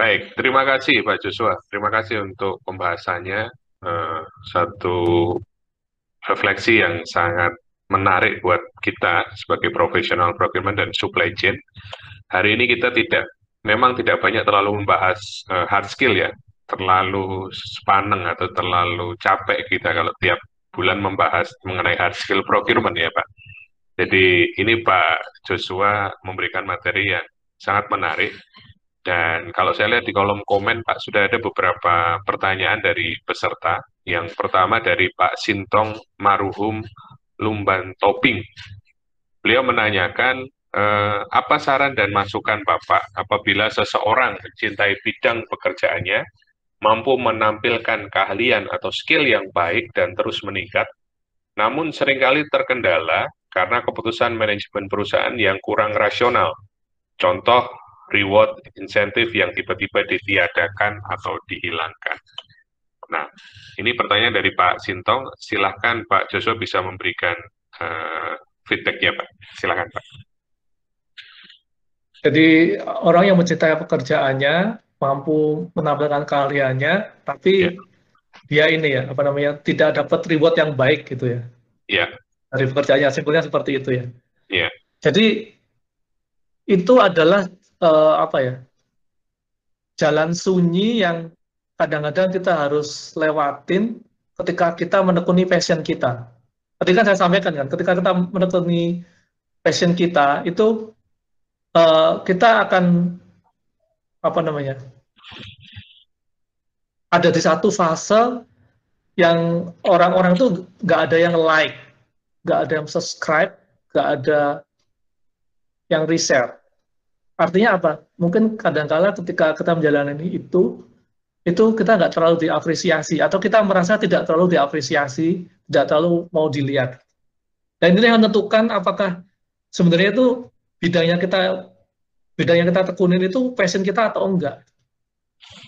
Baik, terima kasih Pak Joshua. Terima kasih untuk pembahasannya. Uh, satu refleksi yang sangat menarik buat kita sebagai profesional procurement dan supply chain. Hari ini kita tidak, memang tidak banyak terlalu membahas uh, hard skill ya, terlalu sepaneng atau terlalu capek kita kalau tiap bulan membahas mengenai hard skill procurement ya Pak. Jadi ini Pak Joshua memberikan materi yang sangat menarik dan kalau saya lihat di kolom komen, Pak, sudah ada beberapa pertanyaan dari peserta. Yang pertama dari Pak Sintong Maruhum Lumban Toping. Beliau menanyakan, eh, apa saran dan masukan Bapak apabila seseorang mencintai bidang pekerjaannya, mampu menampilkan keahlian atau skill yang baik dan terus meningkat, namun sering kali terkendala karena keputusan manajemen perusahaan yang kurang rasional. Contoh, reward insentif yang tiba-tiba ditiadakan atau dihilangkan. Nah, ini pertanyaan dari Pak Sintong. Silahkan Pak Joshua bisa memberikan uh, feedbacknya, Pak. Silahkan, Pak. Jadi orang yang mencintai pekerjaannya mampu menampilkan keahliannya, tapi ya. dia ini ya apa namanya tidak dapat reward yang baik gitu ya. Iya. Dari pekerjaannya simpelnya seperti itu ya. Iya. Jadi itu adalah uh, apa ya jalan sunyi yang kadang-kadang kita harus lewatin ketika kita menekuni passion kita. Tadi kan saya sampaikan kan, ketika kita menekuni passion kita itu uh, kita akan apa namanya ada di satu fase yang orang-orang tuh nggak ada yang like, nggak ada yang subscribe, nggak ada yang reshare. Artinya apa? Mungkin kadang-kala ketika kita menjalani itu, itu kita nggak terlalu diapresiasi, atau kita merasa tidak terlalu diapresiasi, tidak terlalu mau dilihat. Dan ini yang menentukan apakah sebenarnya itu bidangnya kita bidang yang kita tekunin itu passion kita atau enggak.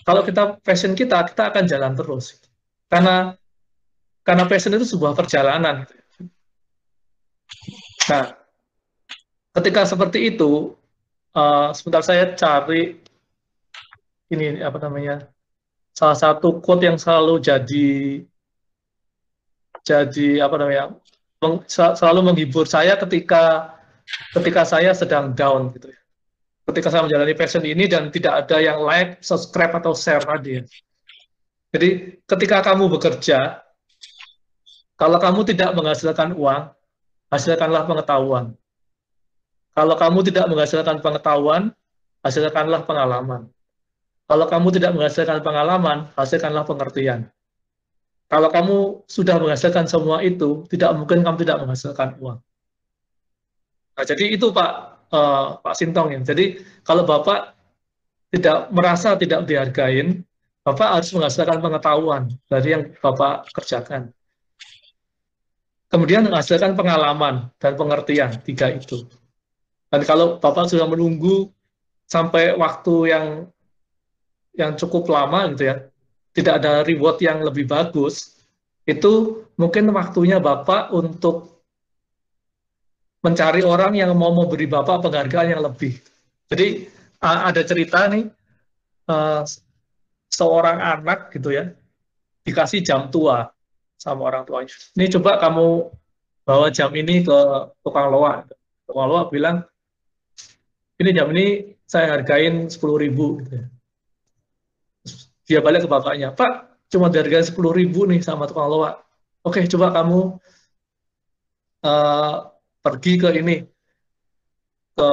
Kalau kita passion kita, kita akan jalan terus. Karena karena passion itu sebuah perjalanan. Nah, ketika seperti itu, uh, sebentar saya cari ini apa namanya salah satu quote yang selalu jadi jadi apa namanya meng, selalu menghibur saya ketika ketika saya sedang down gitu ya ketika saya menjalani passion ini dan tidak ada yang like subscribe atau share tadi ya. jadi ketika kamu bekerja kalau kamu tidak menghasilkan uang hasilkanlah pengetahuan kalau kamu tidak menghasilkan pengetahuan, hasilkanlah pengalaman. Kalau kamu tidak menghasilkan pengalaman, hasilkanlah pengertian. Kalau kamu sudah menghasilkan semua itu, tidak mungkin kamu tidak menghasilkan uang. Nah, jadi itu Pak uh, Pak Sintong ya. Jadi kalau Bapak tidak merasa tidak dihargain, Bapak harus menghasilkan pengetahuan dari yang Bapak kerjakan. Kemudian menghasilkan pengalaman dan pengertian, tiga itu. Dan kalau Bapak sudah menunggu sampai waktu yang yang cukup lama gitu ya, tidak ada reward yang lebih bagus, itu mungkin waktunya Bapak untuk mencari orang yang mau memberi Bapak penghargaan yang lebih. Jadi ada cerita nih, uh, seorang anak gitu ya, dikasih jam tua sama orang tuanya. Ini coba kamu bawa jam ini ke tukang loa. Tukang loa bilang, ini jam ini saya hargain sepuluh ribu gitu ya. dia balik ke bapaknya pak cuma dihargain sepuluh ribu nih sama tukang loa. Oke coba kamu uh, pergi ke ini ke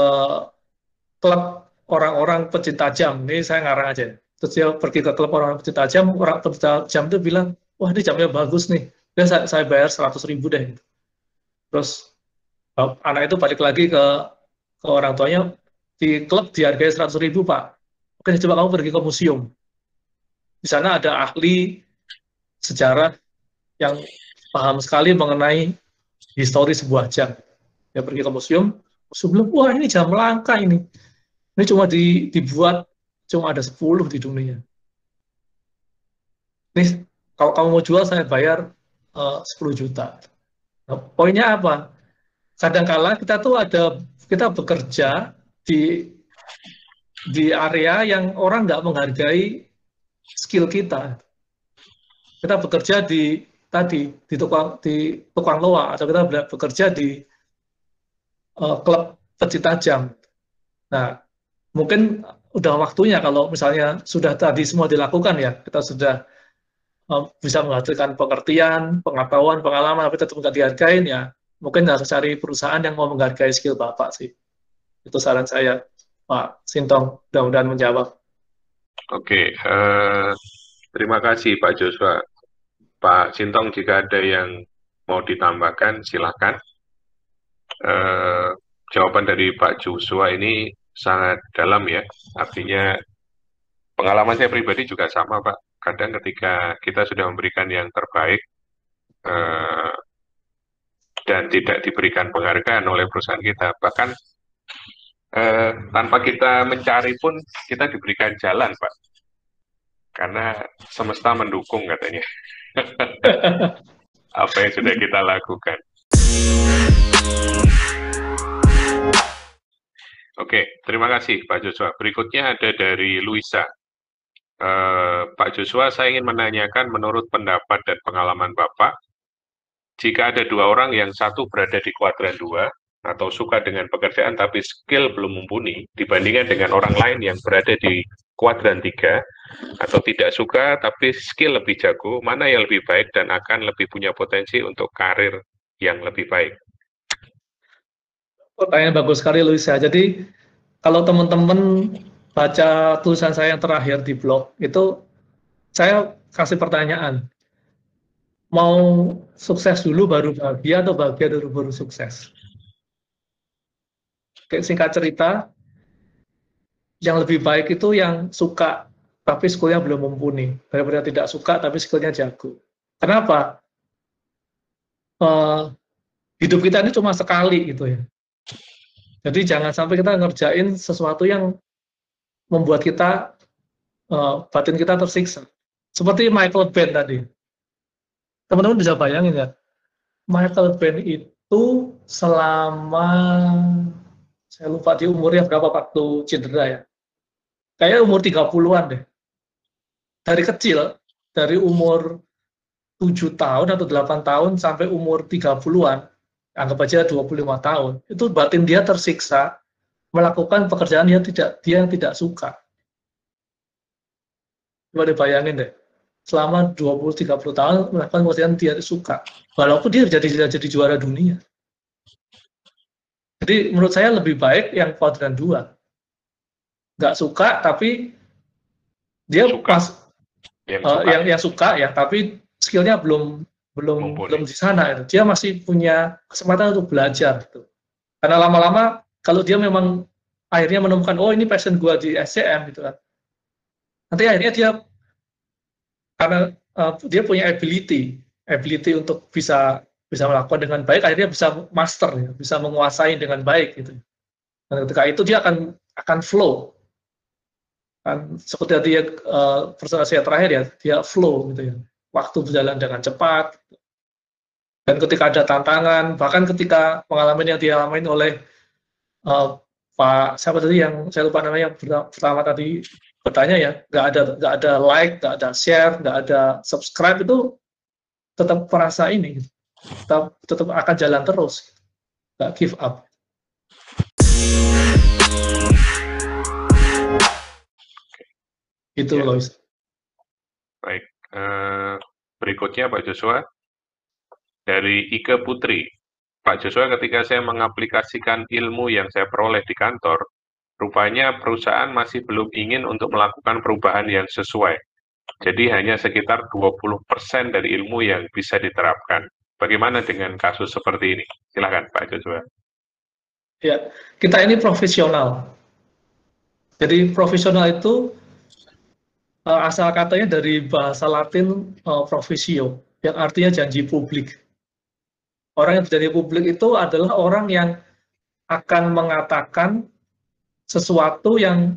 klub orang-orang pecinta jam. Ini saya ngarang aja. Terus dia pergi ke klub orang pecinta jam orang pecinta jam itu bilang wah ini jamnya bagus nih. Dan saya, saya bayar seratus ribu deh. Terus anak itu balik lagi ke ke orang tuanya di klub dihargai 100 ribu Pak. Oke, coba kamu pergi ke museum. Di sana ada ahli sejarah yang paham sekali mengenai histori sebuah jam. Dia pergi ke museum, sebelum wah ini jam langka ini. Ini cuma di, dibuat cuma ada 10 di dunia. Ini kalau kamu mau jual saya bayar uh, eh, 10 juta. Nah, poinnya apa? Kadangkala kita tuh ada kita bekerja di di area yang orang nggak menghargai skill kita. Kita bekerja di tadi di tukang di tukang loa atau kita bekerja di uh, klub peci tajam. Nah, mungkin udah waktunya kalau misalnya sudah tadi semua dilakukan ya, kita sudah uh, bisa menghasilkan pengertian, pengetahuan, pengalaman, tapi tetap nggak dihargain ya, mungkin harus cari perusahaan yang mau menghargai skill Bapak sih. Itu saran saya. Pak Sintong, mudah-mudahan menjawab. Oke, uh, terima kasih Pak Joshua. Pak Sintong, jika ada yang mau ditambahkan, silakan. Uh, jawaban dari Pak Joshua ini sangat dalam ya, artinya pengalaman saya pribadi juga sama Pak. Kadang ketika kita sudah memberikan yang terbaik uh, dan tidak diberikan penghargaan oleh perusahaan kita, bahkan eh, tanpa kita mencari pun kita diberikan jalan, Pak. Karena semesta mendukung katanya. Apa yang sudah kita lakukan. Oke, terima kasih Pak Joshua. Berikutnya ada dari Luisa. Uh, Pak Joshua, saya ingin menanyakan menurut pendapat dan pengalaman Bapak, jika ada dua orang yang satu berada di kuadran dua, atau suka dengan pekerjaan tapi skill belum mumpuni dibandingkan dengan orang lain yang berada di kuadran tiga atau tidak suka tapi skill lebih jago, mana yang lebih baik dan akan lebih punya potensi untuk karir yang lebih baik? Pertanyaan bagus sekali Luisa. Jadi kalau teman-teman baca tulisan saya yang terakhir di blog itu saya kasih pertanyaan mau sukses dulu baru bahagia atau bahagia dulu baru sukses singkat cerita, yang lebih baik itu yang suka tapi skillnya belum mumpuni daripada tidak suka tapi skillnya jago. Kenapa? Uh, hidup kita ini cuma sekali gitu ya. Jadi jangan sampai kita ngerjain sesuatu yang membuat kita uh, batin kita tersiksa. Seperti Michael Ben tadi. Teman-teman bisa bayangin ya, Michael Ben itu selama saya lupa di umurnya berapa waktu cedera ya. Kayak umur 30-an deh. Dari kecil, dari umur 7 tahun atau 8 tahun sampai umur 30-an, anggap aja 25 tahun, itu batin dia tersiksa melakukan pekerjaan yang tidak dia yang tidak suka. Coba dibayangin deh, selama 20-30 tahun melakukan pekerjaan dia suka, walaupun dia jadi jadi juara dunia. Jadi menurut saya lebih baik yang kuadran dua. Nggak suka tapi dia suka. pas yang, uh, yang yang suka ya, tapi skillnya belum belum Mumpuni. belum di sana itu. Dia masih punya kesempatan untuk belajar gitu. Karena lama-lama kalau dia memang akhirnya menemukan oh ini passion gua di SCM gitu kan. Nanti akhirnya dia karena uh, dia punya ability, ability untuk bisa bisa melakukan dengan baik, akhirnya bisa master, ya, bisa menguasai dengan baik gitu. Dan ketika itu dia akan akan flow. Kan seperti tadi uh, terakhir ya, dia flow gitu ya. Waktu berjalan dengan cepat. Dan ketika ada tantangan, bahkan ketika pengalaman yang dialami oleh uh, Pak siapa tadi yang saya lupa namanya yang pertama tadi bertanya ya, nggak ada nggak ada like, nggak ada share, nggak ada subscribe itu tetap merasa ini. Gitu tetap, tetap akan jalan terus. Nggak give up. Itu ya. Lois baik uh, berikutnya Pak Joshua. Dari Ike Putri. Pak Joshua ketika saya mengaplikasikan ilmu yang saya peroleh di kantor rupanya perusahaan masih belum ingin untuk melakukan perubahan yang sesuai. Jadi hanya sekitar 20% dari ilmu yang bisa diterapkan. Bagaimana dengan kasus seperti ini? Silakan Pak Joshua. Ya, kita ini profesional. Jadi profesional itu uh, asal katanya dari bahasa Latin uh, profesio, yang artinya janji publik. Orang yang berjanji publik itu adalah orang yang akan mengatakan sesuatu yang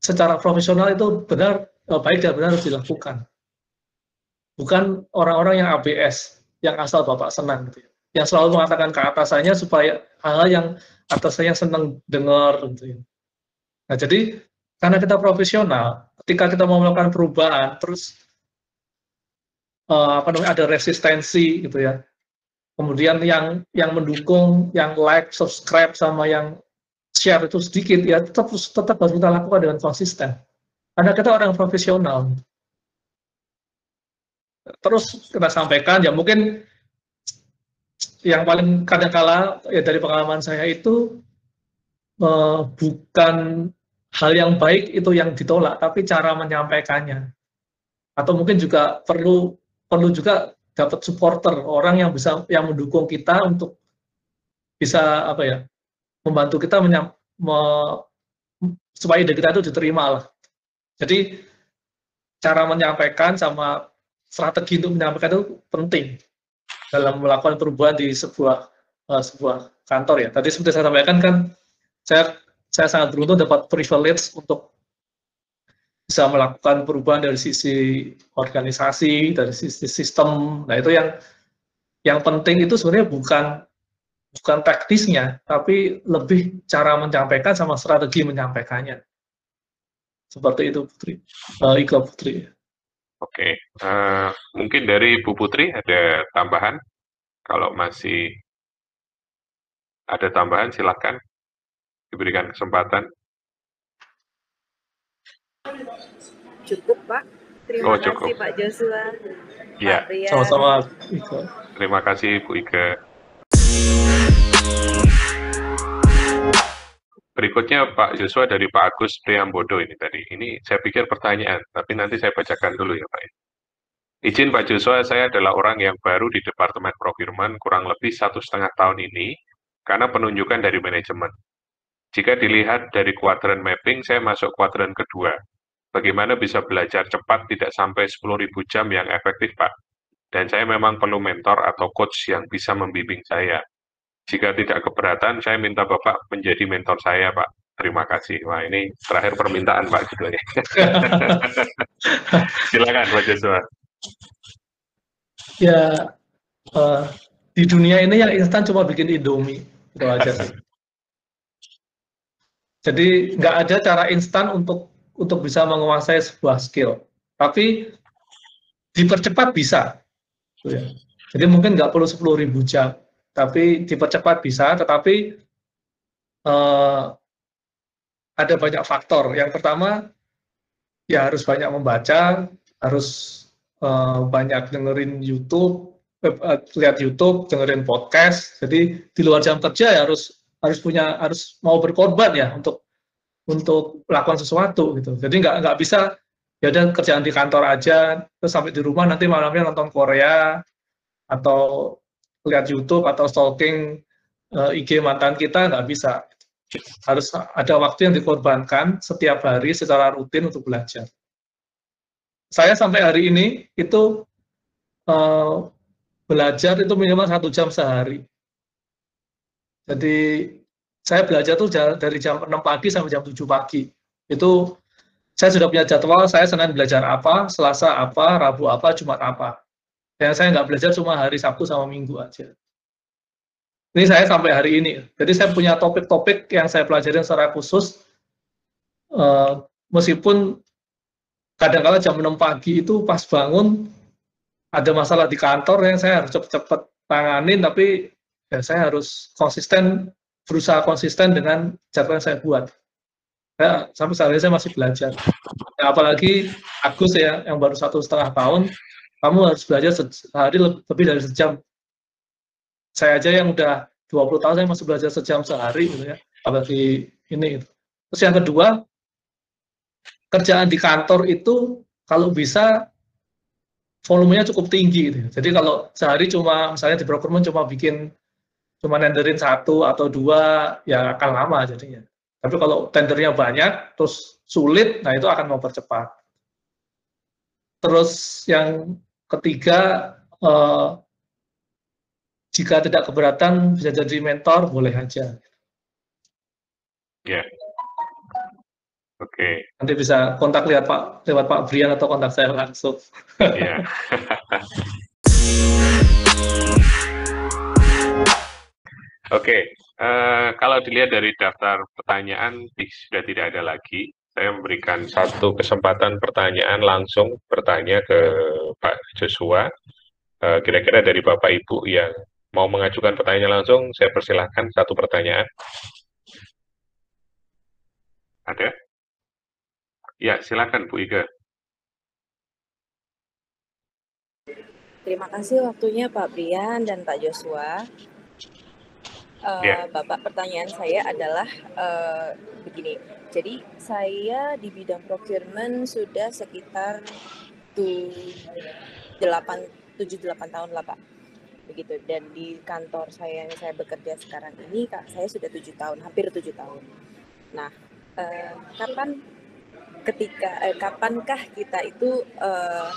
secara profesional itu benar uh, baik dan benar harus dilakukan. Bukan orang-orang yang ABS, yang asal Bapak senang gitu ya. Yang selalu mengatakan ke atasannya supaya hal-hal yang atasannya senang dengar gitu ya. Nah, jadi karena kita profesional, ketika kita mau melakukan perubahan, terus uh, apa namanya ada resistensi gitu ya. Kemudian yang yang mendukung, yang like, subscribe sama yang share itu sedikit ya tetap tetap harus kita lakukan dengan konsisten. Karena kita orang profesional. Terus kita sampaikan ya mungkin yang paling kadang-kala ya dari pengalaman saya itu uh, bukan hal yang baik itu yang ditolak, tapi cara menyampaikannya. Atau mungkin juga perlu perlu juga dapat supporter orang yang bisa yang mendukung kita untuk bisa apa ya membantu kita menyam, me, supaya ide kita itu diterima lah. Jadi cara menyampaikan sama strategi untuk menyampaikan itu penting dalam melakukan perubahan di sebuah uh, sebuah kantor ya. Tadi seperti saya sampaikan kan saya saya sangat beruntung dapat privilege untuk bisa melakukan perubahan dari sisi organisasi, dari sisi sistem. Nah itu yang yang penting itu sebenarnya bukan bukan teknisnya, tapi lebih cara menyampaikan sama strategi menyampaikannya. Seperti itu Putri, uh, Putri. Oke, uh, mungkin dari Bu Putri ada tambahan? Kalau masih ada tambahan silakan diberikan kesempatan. Cukup, Pak. Terima oh, cukup. kasih Pak Joshua. Ya. Sama-sama. Terima kasih Bu Ika. Berikutnya Pak Joshua dari Pak Agus Priambodo ini tadi. Ini saya pikir pertanyaan, tapi nanti saya bacakan dulu ya Pak. Izin Pak Joshua, saya adalah orang yang baru di Departemen Procurement kurang lebih satu setengah tahun ini karena penunjukan dari manajemen. Jika dilihat dari kuadran mapping, saya masuk kuadran kedua. Bagaimana bisa belajar cepat tidak sampai 10.000 jam yang efektif, Pak? Dan saya memang perlu mentor atau coach yang bisa membimbing saya. Jika tidak keberatan, saya minta Bapak menjadi mentor saya, Pak. Terima kasih. Wah, ini terakhir permintaan, Pak, judulnya. Silakan, Pak Joshua. Ya, uh, di dunia ini yang instan cuma bikin Indomie. Itu aja sih. Jadi nggak ada cara instan untuk untuk bisa menguasai sebuah skill. Tapi dipercepat bisa. Ya. Jadi mungkin nggak perlu 10 ribu jam, tapi dipercepat bisa. Tetapi uh, ada banyak faktor. Yang pertama, ya harus banyak membaca, harus uh, banyak dengerin YouTube, uh, lihat YouTube, dengerin podcast. Jadi di luar jam kerja ya harus harus punya harus mau berkorban ya untuk untuk melakukan sesuatu gitu. Jadi nggak nggak bisa ya udah kerjaan di kantor aja terus sampai di rumah nanti malamnya nonton Korea atau lihat YouTube atau stalking uh, eh, IG mantan kita nggak bisa. Harus ada waktu yang dikorbankan setiap hari secara rutin untuk belajar. Saya sampai hari ini itu uh, belajar itu minimal satu jam sehari. Jadi saya belajar tuh dari jam 6 pagi sampai jam 7 pagi. Itu saya sudah punya jadwal, saya Senin belajar apa, Selasa apa, Rabu apa, Jumat apa. Dan saya nggak belajar cuma hari Sabtu sama Minggu aja. Ini saya sampai hari ini. Jadi saya punya topik-topik yang saya pelajari secara khusus. Uh, meskipun kadang-kala jam 6 pagi itu pas bangun, ada masalah di kantor yang saya harus cepat-cepat tanganin, tapi ya saya harus konsisten berusaha konsisten dengan jadwal yang saya buat. Ya, sampai saat ini saya masih belajar. Ya, apalagi Agus ya, yang baru satu setengah tahun, kamu harus belajar sehari lebih dari sejam. Saya aja yang udah 20 tahun, saya masih belajar sejam sehari, gitu ya. Apalagi ini. Terus yang kedua, kerjaan di kantor itu kalau bisa volumenya cukup tinggi. Gitu. Jadi kalau sehari cuma, misalnya di procurement cuma bikin cuma tenderin satu atau dua ya akan lama jadinya. Tapi kalau tendernya banyak terus sulit, nah itu akan mempercepat. Terus yang ketiga eh, jika tidak keberatan bisa jadi mentor boleh aja. Ya. Yeah. Oke. Okay. Nanti bisa kontak lihat Pak lewat Pak Brian atau kontak saya langsung. Iya. Oke, uh, kalau dilihat dari daftar pertanyaan sudah tidak ada lagi. Saya memberikan satu kesempatan pertanyaan langsung bertanya ke Pak Joshua. Eh, kira-kira dari Bapak Ibu yang mau mengajukan pertanyaan langsung, saya persilahkan satu pertanyaan. Ada? Ya, silakan Bu Iga. Terima kasih waktunya Pak Brian dan Pak Joshua. Uh, yeah. Bapak, pertanyaan saya adalah uh, begini. Jadi saya di bidang procurement sudah sekitar delapan tujuh delapan tahun lah Pak. Begitu. Dan di kantor saya yang saya bekerja sekarang ini, Kak, saya sudah tujuh tahun, hampir tujuh tahun. Nah, uh, kapan ketika eh, kapankah kita itu uh,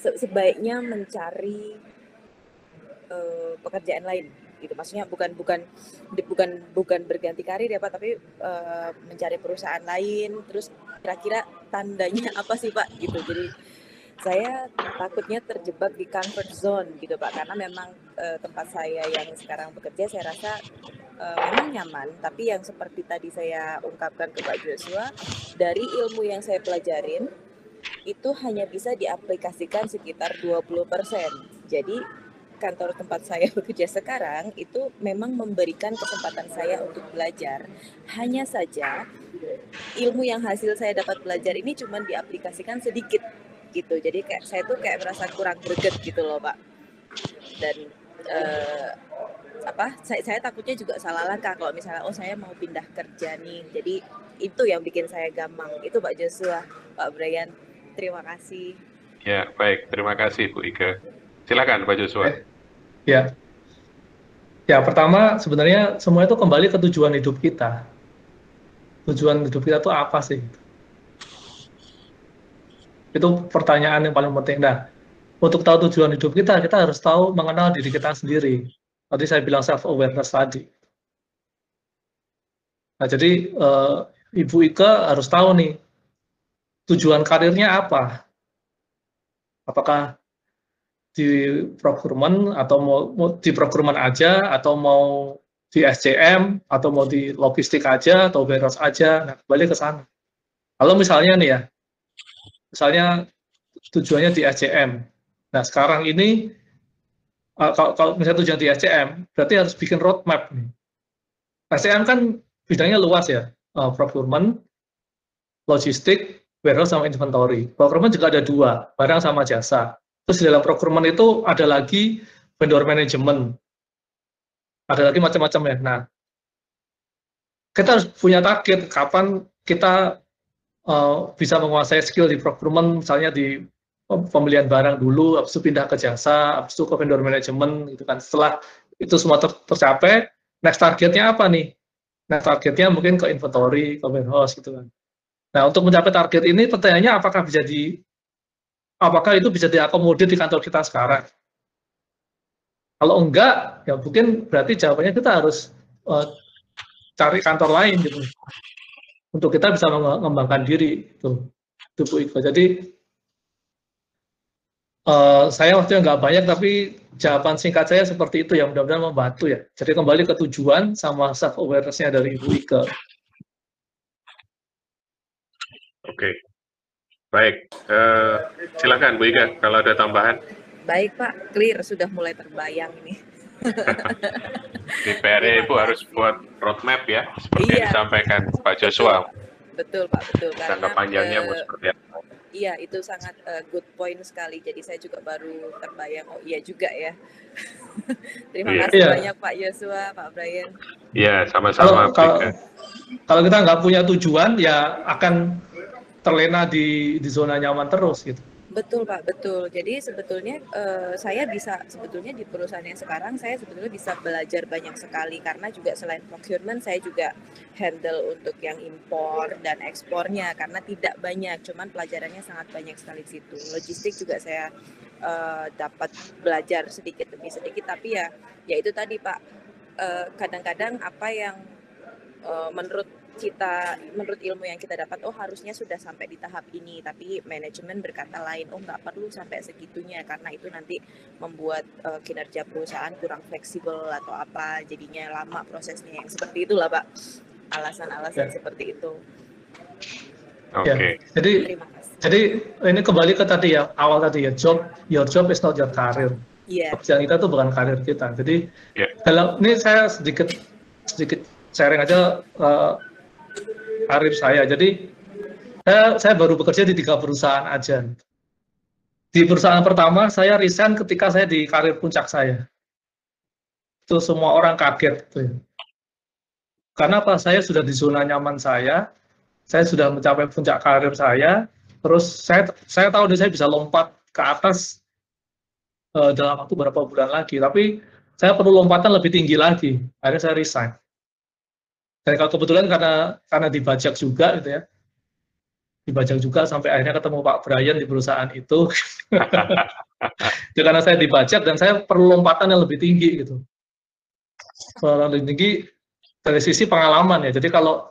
sebaiknya mencari uh, pekerjaan lain gitu. Maksudnya bukan bukan bukan bukan berganti karir ya pak tapi uh, mencari perusahaan lain. Terus kira-kira tandanya apa sih pak? Gitu. Jadi saya takutnya terjebak di comfort zone gitu pak. Karena memang uh, tempat saya yang sekarang bekerja saya rasa uh, memang nyaman. Tapi yang seperti tadi saya ungkapkan ke Pak Joshua dari ilmu yang saya pelajarin itu hanya bisa diaplikasikan sekitar 20%. Jadi kantor tempat saya bekerja sekarang itu memang memberikan kesempatan saya untuk belajar. Hanya saja ilmu yang hasil saya dapat belajar ini cuma diaplikasikan sedikit gitu. Jadi kayak saya tuh kayak merasa kurang greget gitu loh, Pak. Dan uh, apa saya, saya takutnya juga salah langkah kalau misalnya oh saya mau pindah kerja nih. Jadi itu yang bikin saya gampang. Itu Pak Joshua, Pak Brian Terima kasih. Ya, baik. Terima kasih Bu Ika. Silakan Pak Joshua. Eh, ya. Ya, pertama sebenarnya semua itu kembali ke tujuan hidup kita. Tujuan hidup kita itu apa sih? Itu pertanyaan yang paling penting. Nah, untuk tahu tujuan hidup kita, kita harus tahu mengenal diri kita sendiri. Tadi saya bilang self-awareness tadi. Nah, jadi uh, Ibu Ika harus tahu nih, tujuan karirnya apa? Apakah di procurement atau mau, mau di procurement aja atau mau di SCM atau mau di logistik aja atau warehouse aja, nah kembali ke sana. Kalau misalnya nih ya, misalnya tujuannya di SCM, nah sekarang ini kalau, kalau misalnya tujuan di SCM, berarti harus bikin roadmap nih. SCM kan bidangnya luas ya, uh, procurement, logistik, warehouse sama inventory. Procurement juga ada dua, barang sama jasa. Terus dalam procurement itu ada lagi vendor management. Ada lagi macam-macam ya. Nah, kita harus punya target kapan kita uh, bisa menguasai skill di procurement, misalnya di pembelian barang dulu, habis itu pindah ke jasa, habis itu ke vendor management, gitu kan. Setelah itu semua ter tercapai, next targetnya apa nih? Next targetnya mungkin ke inventory, ke warehouse, gitu kan. Nah, untuk mencapai target ini pertanyaannya apakah bisa di apakah itu bisa diakomodir di kantor kita sekarang? Kalau enggak, ya mungkin berarti jawabannya kita harus uh, cari kantor lain gitu. Untuk kita bisa mengembangkan diri itu. Itu Bu Iko. Jadi uh, saya waktunya nggak banyak tapi jawaban singkat saya seperti itu ya mudah-mudahan membantu ya. Jadi kembali ke tujuan sama self awareness-nya dari Ibu Ika. Oke, baik. Uh, silakan Bu Ika kalau ada tambahan. Baik Pak, clear sudah mulai terbayang ini. Di PR Ibu harus buat roadmap ya, seperti iya. yang disampaikan Pak Joshua. Betul Pak, betul. Jangka panjangnya uh, seperti apa? Iya, itu sangat uh, good point sekali. Jadi saya juga baru terbayang, oh iya juga ya. Terima iya. kasih iya. banyak Pak Joshua, Pak Brian. Iya, sama-sama. Kalau, kalau, kalau kita nggak punya tujuan, ya akan terlena di di zona nyaman terus gitu. Betul Pak, betul. Jadi sebetulnya uh, saya bisa sebetulnya di perusahaan yang sekarang saya sebetulnya bisa belajar banyak sekali karena juga selain procurement saya juga handle untuk yang impor dan ekspornya karena tidak banyak, cuman pelajarannya sangat banyak sekali di situ. Logistik juga saya uh, dapat belajar sedikit demi sedikit, tapi ya ya itu tadi Pak, kadang-kadang uh, kadang -kadang apa yang uh, menurut kita menurut ilmu yang kita dapat oh harusnya sudah sampai di tahap ini tapi manajemen berkata lain oh nggak perlu sampai segitunya karena itu nanti membuat uh, kinerja perusahaan kurang fleksibel atau apa jadinya lama prosesnya yang seperti itulah pak alasan-alasan ya. seperti itu oke okay. ya. jadi jadi ini kembali ke tadi ya awal tadi ya job your job is not your career yeah. pekerjaan kita tuh bukan karir kita jadi yeah. dalam ini saya sedikit sedikit sharing aja uh, karir saya. Jadi saya, saya baru bekerja di tiga perusahaan aja. Di perusahaan pertama saya resign ketika saya di karir puncak saya. Itu semua orang kaget. Gitu ya. Karena apa? Saya sudah di zona nyaman saya, saya sudah mencapai puncak karir saya, terus saya saya tahu saya bisa lompat ke atas uh, dalam waktu beberapa bulan lagi. Tapi saya perlu lompatan lebih tinggi lagi. Akhirnya saya resign. Dan kalau kebetulan karena karena dibajak juga gitu ya, dibajak juga sampai akhirnya ketemu Pak Brian di perusahaan itu. ya, karena saya dibajak dan saya perlu lompatan yang lebih tinggi gitu. Lebih tinggi dari sisi pengalaman ya. Jadi kalau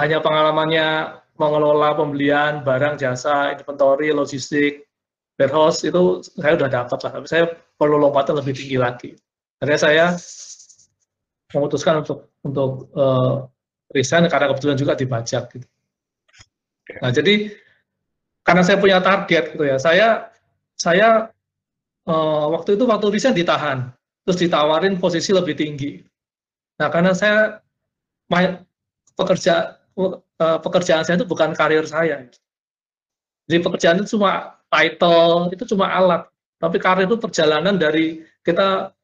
hanya pengalamannya mengelola pembelian barang jasa inventory logistik warehouse itu saya udah dapat lah tapi saya perlu lompatan lebih tinggi lagi akhirnya saya memutuskan untuk untuk uh, resign karena kebetulan juga dibajak gitu. Nah jadi karena saya punya target gitu ya, saya saya uh, waktu itu waktu resign ditahan, terus ditawarin posisi lebih tinggi. Nah karena saya pekerja uh, pekerjaan saya itu bukan karir saya. Jadi pekerjaan itu cuma title, itu cuma alat. Tapi karir itu perjalanan dari kita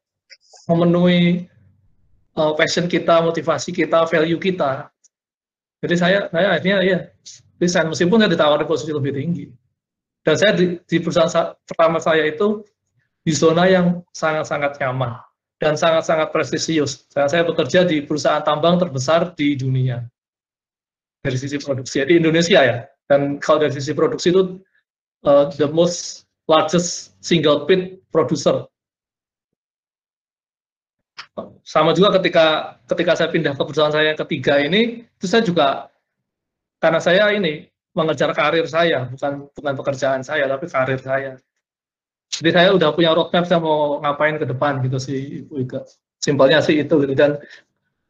memenuhi uh, passion kita, motivasi kita, value kita. Jadi saya, saya akhirnya ya resign meskipun saya ditawari posisi lebih tinggi. Dan saya di, di perusahaan pertama saya itu di zona yang sangat-sangat nyaman dan sangat-sangat prestisius. Saya, saya bekerja di perusahaan tambang terbesar di dunia dari sisi produksi di Indonesia ya. Dan kalau dari sisi produksi itu uh, the most largest single pit producer sama juga ketika ketika saya pindah ke perusahaan saya yang ketiga ini, itu saya juga karena saya ini mengejar karir saya, bukan bukan pekerjaan saya, tapi karir saya. Jadi saya udah punya roadmap saya mau ngapain ke depan gitu sih Ibu Ika. Simpelnya sih itu gitu. Dan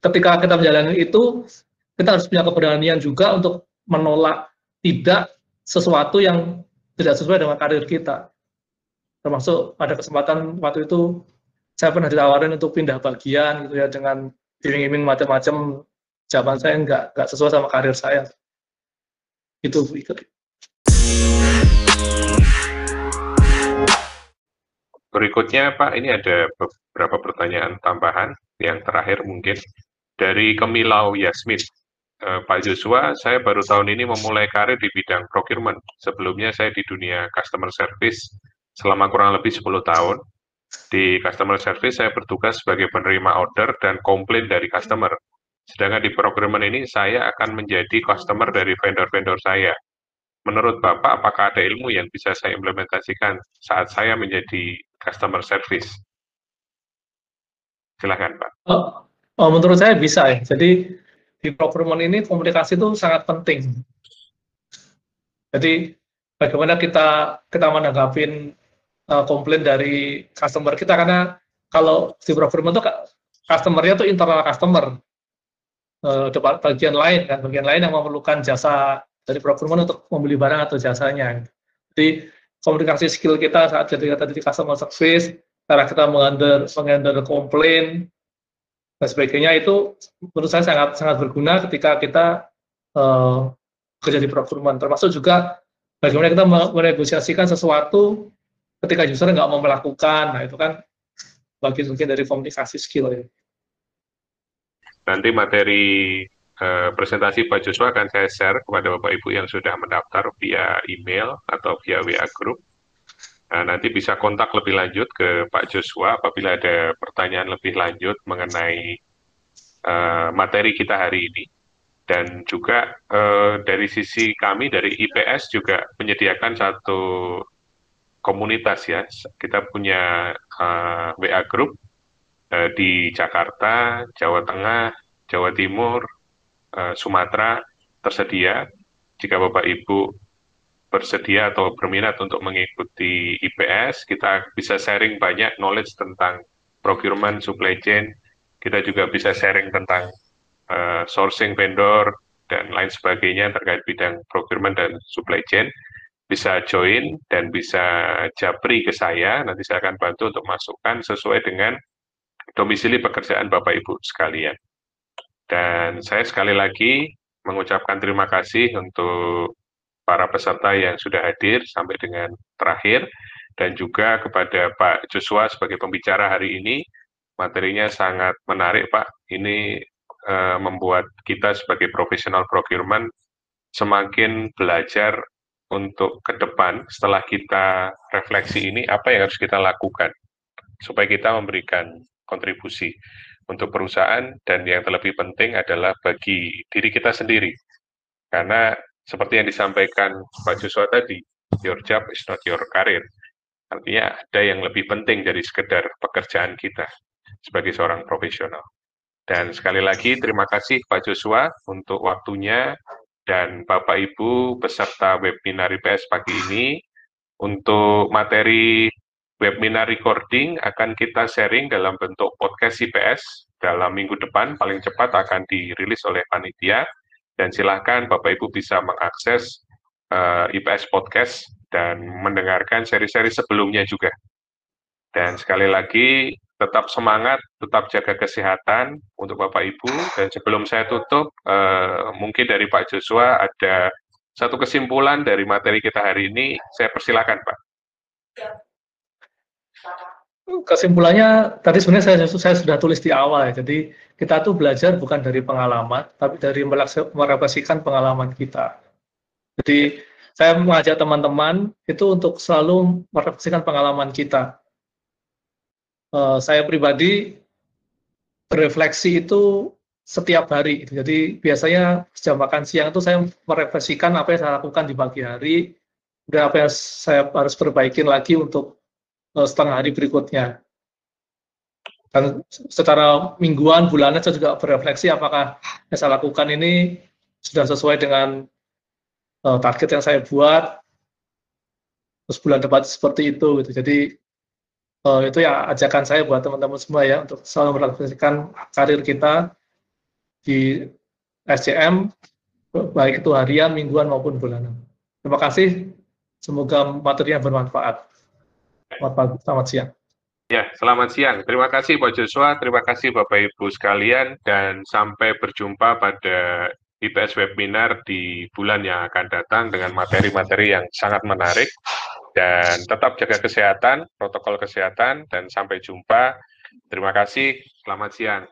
ketika kita menjalani itu, kita harus punya keberanian juga untuk menolak tidak sesuatu yang tidak sesuai dengan karir kita. Termasuk pada kesempatan waktu itu saya pernah ditawarin untuk pindah bagian gitu ya dengan iming-iming macam-macam. Jawaban saya nggak nggak sesuai sama karir saya. Itu berikutnya Pak ini ada beberapa pertanyaan tambahan. Yang terakhir mungkin dari Kemilau Yasmin. Eh, Pak Joshua, saya baru tahun ini memulai karir di bidang procurement. Sebelumnya saya di dunia customer service selama kurang lebih 10 tahun di customer service saya bertugas sebagai penerima order dan komplain dari customer. Sedangkan di procurement ini saya akan menjadi customer dari vendor-vendor saya. Menurut Bapak, apakah ada ilmu yang bisa saya implementasikan saat saya menjadi customer service? Silahkan Pak. Oh, oh, menurut saya bisa ya. Jadi di procurement ini komunikasi itu sangat penting. Jadi bagaimana kita kita menanggapi uh, komplain dari customer kita. Karena kalau di procurement itu customernya itu internal customer. Uh, bagian lain kan. Bagian lain yang memerlukan jasa dari procurement untuk membeli barang atau jasanya. Jadi komunikasi skill kita saat jadi tadi di customer service cara kita menghandle menghandle komplain dan sebagainya itu menurut saya sangat sangat berguna ketika kita uh, kerja di procurement. Termasuk juga bagaimana kita menegosiasikan sesuatu ketika user nggak mau melakukan, nah itu kan bagian mungkin dari komunikasi skill ya. Nanti materi uh, presentasi Pak Joshua akan saya share kepada Bapak Ibu yang sudah mendaftar via email atau via WA Group. Nah, nanti bisa kontak lebih lanjut ke Pak Joshua apabila ada pertanyaan lebih lanjut mengenai uh, materi kita hari ini. Dan juga uh, dari sisi kami, dari IPS juga menyediakan satu komunitas ya. Kita punya uh, eh, WA group uh, di Jakarta, Jawa Tengah, Jawa Timur, uh, Sumatera tersedia. Jika Bapak Ibu bersedia atau berminat untuk mengikuti IPS, kita bisa sharing banyak knowledge tentang procurement, supply chain. Kita juga bisa sharing tentang uh, sourcing vendor dan lain sebagainya terkait bidang procurement dan supply chain. Bisa join dan bisa japri ke saya. Nanti saya akan bantu untuk masukkan sesuai dengan domisili pekerjaan Bapak Ibu sekalian. Dan saya sekali lagi mengucapkan terima kasih untuk para peserta yang sudah hadir sampai dengan terakhir dan juga kepada Pak Joshua sebagai pembicara hari ini. Materinya sangat menarik, Pak. Ini uh, membuat kita sebagai profesional procurement semakin belajar untuk ke depan setelah kita refleksi ini apa yang harus kita lakukan supaya kita memberikan kontribusi untuk perusahaan dan yang terlebih penting adalah bagi diri kita sendiri. Karena seperti yang disampaikan Pak Joshua tadi, your job is not your career. Artinya ada yang lebih penting dari sekedar pekerjaan kita sebagai seorang profesional. Dan sekali lagi terima kasih Pak Joshua untuk waktunya dan Bapak Ibu peserta webinar IPS pagi ini. Untuk materi webinar recording akan kita sharing dalam bentuk podcast IPS dalam minggu depan, paling cepat akan dirilis oleh panitia, dan silahkan Bapak Ibu bisa mengakses uh, eh, IPS Podcast dan mendengarkan seri-seri sebelumnya juga. Dan sekali lagi, tetap semangat, tetap jaga kesehatan untuk Bapak Ibu, dan sebelum saya tutup, uh, mungkin dari Pak Joshua ada satu kesimpulan dari materi kita hari ini, saya persilakan Pak kesimpulannya tadi sebenarnya saya, saya sudah tulis di awal ya. Jadi kita tuh belajar bukan dari pengalaman, tapi dari merefleksikan pengalaman kita. Jadi saya mengajak teman-teman itu untuk selalu merefleksikan pengalaman kita. Uh, saya pribadi berefleksi itu setiap hari. Jadi biasanya jam makan siang itu saya merefleksikan apa yang saya lakukan di pagi hari dan apa yang saya harus perbaikin lagi untuk Eh, setengah hari berikutnya. Dan secara mingguan, bulanan saya juga berefleksi apakah yang saya lakukan ini sudah sesuai dengan uh, target yang saya buat. Terus bulan depan seperti itu gitu. Jadi uh, itu ya ajakan saya buat teman-teman semua ya untuk selalu merefleksikan karir kita di SCM baik itu harian, mingguan maupun bulanan. Terima kasih. Semoga materinya bermanfaat. Selamat pagi, selamat siang. Ya, selamat siang. Terima kasih Pak Joshua, terima kasih Bapak Ibu sekalian, dan sampai berjumpa pada IPS webinar di bulan yang akan datang dengan materi-materi yang sangat menarik. Dan tetap jaga kesehatan, protokol kesehatan, dan sampai jumpa. Terima kasih, selamat siang.